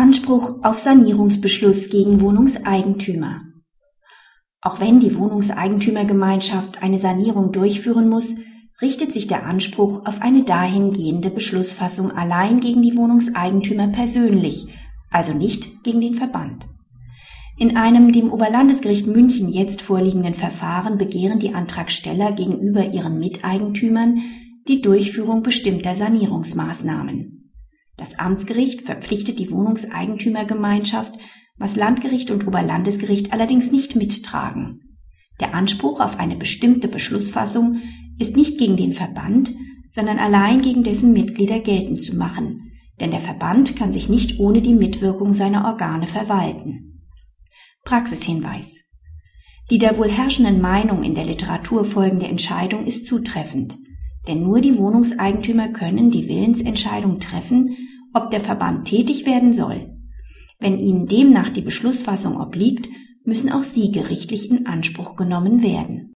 Anspruch auf Sanierungsbeschluss gegen Wohnungseigentümer. Auch wenn die Wohnungseigentümergemeinschaft eine Sanierung durchführen muss, richtet sich der Anspruch auf eine dahingehende Beschlussfassung allein gegen die Wohnungseigentümer persönlich, also nicht gegen den Verband. In einem dem Oberlandesgericht München jetzt vorliegenden Verfahren begehren die Antragsteller gegenüber ihren Miteigentümern die Durchführung bestimmter Sanierungsmaßnahmen. Das Amtsgericht verpflichtet die Wohnungseigentümergemeinschaft, was Landgericht und Oberlandesgericht allerdings nicht mittragen. Der Anspruch auf eine bestimmte Beschlussfassung ist nicht gegen den Verband, sondern allein gegen dessen Mitglieder geltend zu machen, denn der Verband kann sich nicht ohne die Mitwirkung seiner Organe verwalten. Praxishinweis. Die der wohl herrschenden Meinung in der Literatur folgende Entscheidung ist zutreffend, denn nur die Wohnungseigentümer können die Willensentscheidung treffen, ob der Verband tätig werden soll. Wenn ihnen demnach die Beschlussfassung obliegt, müssen auch sie gerichtlich in Anspruch genommen werden